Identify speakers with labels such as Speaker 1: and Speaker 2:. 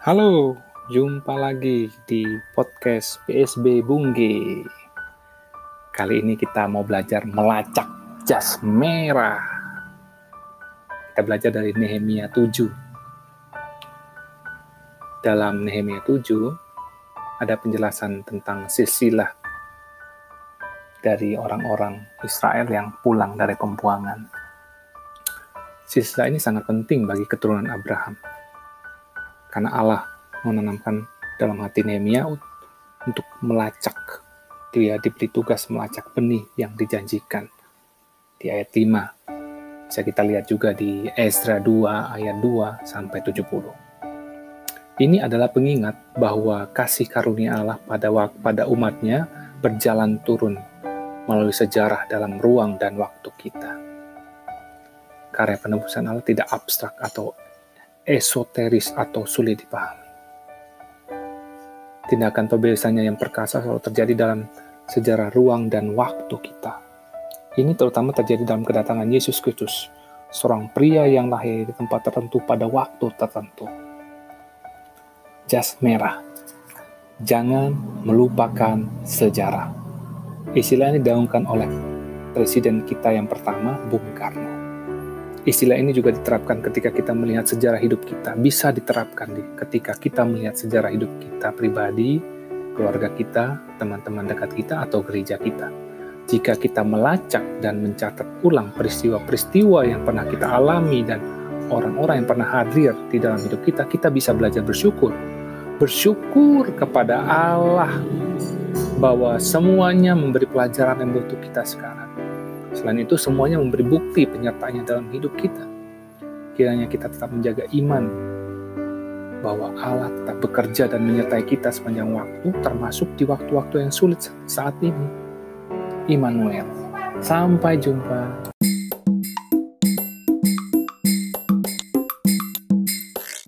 Speaker 1: Halo, jumpa lagi di podcast PSB Bungge. Kali ini kita mau belajar melacak jas merah. Kita belajar dari Nehemia 7. Dalam Nehemia 7 ada penjelasan tentang silsilah dari orang-orang Israel yang pulang dari pembuangan. Silsilah ini sangat penting bagi keturunan Abraham karena Allah menanamkan dalam hati Nehemia untuk melacak. Dia diberi tugas melacak benih yang dijanjikan di ayat 5. Bisa kita lihat juga di Ezra 2 ayat 2 sampai 70. Ini adalah pengingat bahwa kasih karunia Allah pada pada umatnya berjalan turun melalui sejarah dalam ruang dan waktu kita. Karya penebusan Allah tidak abstrak atau esoteris atau sulit dipahami. Tindakan pembebasannya yang perkasa selalu terjadi dalam sejarah ruang dan waktu kita. Ini terutama terjadi dalam kedatangan Yesus Kristus, seorang pria yang lahir di tempat tertentu pada waktu tertentu. Jas merah. Jangan melupakan sejarah. Istilah ini digaungkan oleh presiden kita yang pertama, Bung Karno. Istilah ini juga diterapkan ketika kita melihat sejarah hidup kita. Bisa diterapkan di ketika kita melihat sejarah hidup kita pribadi, keluarga kita, teman-teman dekat kita, atau gereja kita. Jika kita melacak dan mencatat ulang peristiwa-peristiwa yang pernah kita alami dan orang-orang yang pernah hadir di dalam hidup kita, kita bisa belajar bersyukur. Bersyukur kepada Allah bahwa semuanya memberi pelajaran yang butuh kita sekarang Selain itu, semuanya memberi bukti penyertaannya dalam hidup kita. Kiranya kita tetap menjaga iman bahwa Allah tetap bekerja dan menyertai kita sepanjang waktu, termasuk di waktu-waktu yang sulit saat ini. Immanuel. Sampai jumpa.